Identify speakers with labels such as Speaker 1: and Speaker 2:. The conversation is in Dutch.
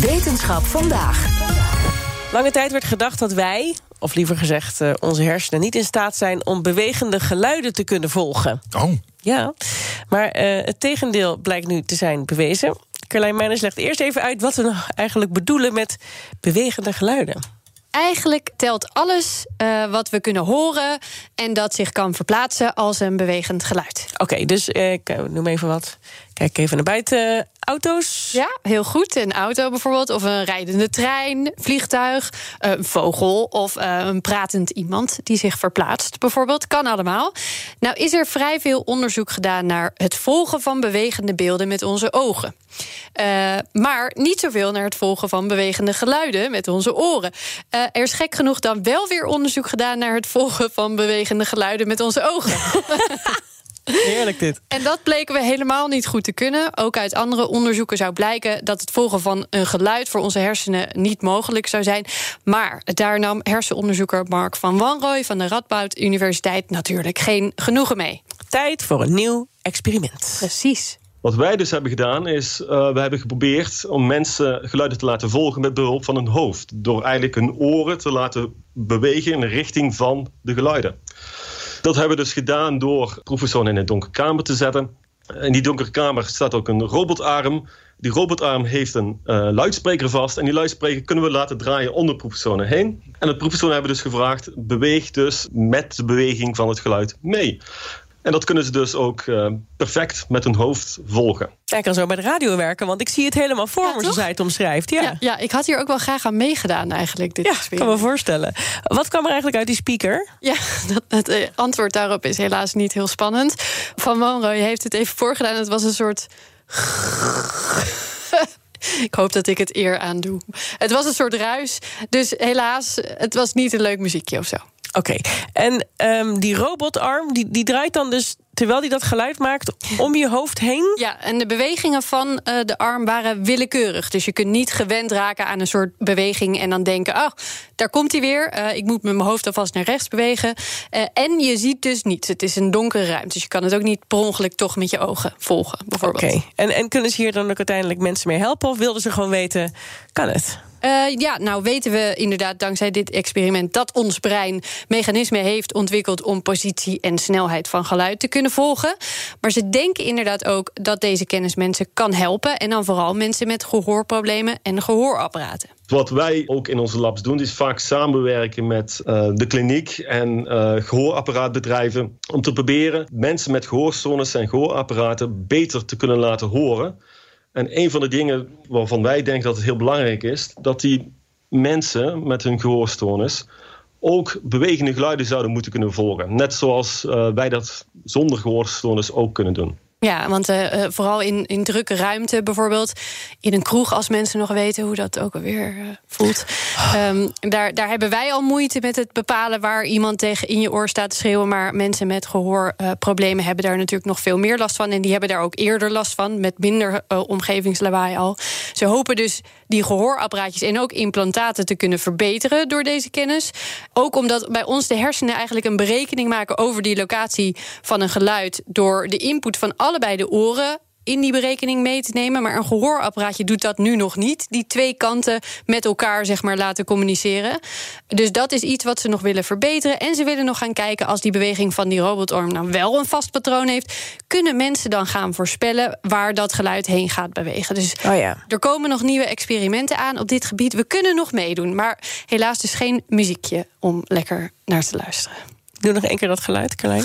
Speaker 1: Wetenschap vandaag.
Speaker 2: Lange tijd werd gedacht dat wij, of liever gezegd uh, onze hersenen, niet in staat zijn om bewegende geluiden te kunnen volgen.
Speaker 3: Oh.
Speaker 2: Ja, maar uh, het tegendeel blijkt nu te zijn bewezen. Carlijn Meijners legt eerst even uit wat we nou eigenlijk bedoelen met bewegende geluiden.
Speaker 4: Eigenlijk telt alles uh, wat we kunnen horen en dat zich kan verplaatsen als een bewegend geluid.
Speaker 2: Oké, okay, dus ik noem even wat. Kijk even naar buiten. Auto's?
Speaker 4: Ja, heel goed. Een auto bijvoorbeeld, of een rijdende trein, vliegtuig, een vogel of uh, een pratend iemand die zich verplaatst, bijvoorbeeld. Kan allemaal. Nou is er vrij veel onderzoek gedaan naar het volgen van bewegende beelden met onze ogen. Uh, maar niet zoveel naar het volgen van bewegende geluiden met onze oren. Uh, er is gek genoeg dan wel weer onderzoek gedaan naar het volgen van bewegende geluiden met onze ogen.
Speaker 2: Heerlijk dit.
Speaker 4: En dat bleken we helemaal niet goed te kunnen. Ook uit andere onderzoeken zou blijken dat het volgen van een geluid voor onze hersenen niet mogelijk zou zijn. Maar daar nam hersenonderzoeker Mark van Wanrooy van de Radboud Universiteit natuurlijk geen genoegen mee.
Speaker 2: Tijd voor een nieuw experiment.
Speaker 4: Precies.
Speaker 5: Wat wij dus hebben gedaan is, uh, we hebben geprobeerd om mensen geluiden te laten volgen met behulp van hun hoofd. Door eigenlijk hun oren te laten bewegen in de richting van de geluiden. Dat hebben we dus gedaan door proefpersonen in een donkere kamer te zetten. In die donkere kamer staat ook een robotarm. Die robotarm heeft een uh, luidspreker vast. En die luidspreker kunnen we laten draaien onder de proefpersonen heen. En de proefpersonen hebben dus gevraagd... beweeg dus met de beweging van het geluid mee. En dat kunnen ze dus ook uh, perfect met hun hoofd volgen.
Speaker 2: Jij kan zo bij de radio werken, want ik zie het helemaal voor ja, me zoals hij het omschrijft. Ja.
Speaker 4: Ja, ja, ik had hier ook wel graag aan meegedaan eigenlijk. Dit
Speaker 2: ja, ik kan me voorstellen. Wat kwam er eigenlijk uit die speaker?
Speaker 4: Ja, dat, het uh, antwoord daarop is helaas niet heel spannend. Van Monroy heeft het even voorgedaan. Het was een soort... Ik hoop dat ik het eer aan doe. Het was een soort ruis. Dus helaas, het was niet een leuk muziekje of zo.
Speaker 2: Oké, okay. en um, die robotarm, die, die draait dan dus terwijl die dat geluid maakt om je hoofd heen?
Speaker 4: Ja, en de bewegingen van uh, de arm waren willekeurig. Dus je kunt niet gewend raken aan een soort beweging en dan denken: oh, daar komt hij weer. Uh, ik moet met mijn hoofd alvast naar rechts bewegen. Uh, en je ziet dus niets. Het is een donkere ruimte. Dus je kan het ook niet per ongeluk toch met je ogen volgen, bijvoorbeeld.
Speaker 2: Oké, okay. en, en kunnen ze hier dan ook uiteindelijk mensen mee helpen? Of wilden ze gewoon weten: kan het?
Speaker 4: Uh, ja, nou weten we inderdaad dankzij dit experiment dat ons brein mechanismen heeft ontwikkeld om positie en snelheid van geluid te kunnen volgen. Maar ze denken inderdaad ook dat deze kennis mensen kan helpen. En dan vooral mensen met gehoorproblemen en gehoorapparaten.
Speaker 5: Wat wij ook in onze labs doen, is vaak samenwerken met uh, de kliniek en uh, gehoorapparaatbedrijven. Om te proberen mensen met gehoorstoornis en gehoorapparaten beter te kunnen laten horen. En een van de dingen waarvan wij denken dat het heel belangrijk is, dat die mensen met hun gehoorstoornis ook bewegende geluiden zouden moeten kunnen volgen. Net zoals uh, wij dat zonder gehoorstoornis ook kunnen doen.
Speaker 4: Ja, want uh, vooral in, in drukke ruimte bijvoorbeeld. In een kroeg, als mensen nog weten hoe dat ook alweer uh, voelt. Um, daar, daar hebben wij al moeite met het bepalen waar iemand tegen in je oor staat te schreeuwen. Maar mensen met gehoorproblemen hebben daar natuurlijk nog veel meer last van. En die hebben daar ook eerder last van, met minder omgevingslawaai al. Ze hopen dus die gehoorapparaatjes en ook implantaten te kunnen verbeteren door deze kennis. Ook omdat bij ons de hersenen eigenlijk een berekening maken over die locatie van een geluid. Door de input van allebei de oren in die berekening mee te nemen. Maar een gehoorapparaatje doet dat nu nog niet. Die twee kanten met elkaar zeg maar, laten communiceren. Dus dat is iets wat ze nog willen verbeteren. En ze willen nog gaan kijken als die beweging van die robotarm nou wel een vast patroon heeft. Kunnen mensen dan gaan voorspellen waar dat geluid heen gaat bewegen? Dus
Speaker 2: oh ja.
Speaker 4: er komen nog nieuwe experimenten aan op dit gebied. We kunnen nog meedoen. Maar helaas dus geen muziekje om lekker naar te luisteren.
Speaker 2: Doe nog één keer dat geluid, Carlijn.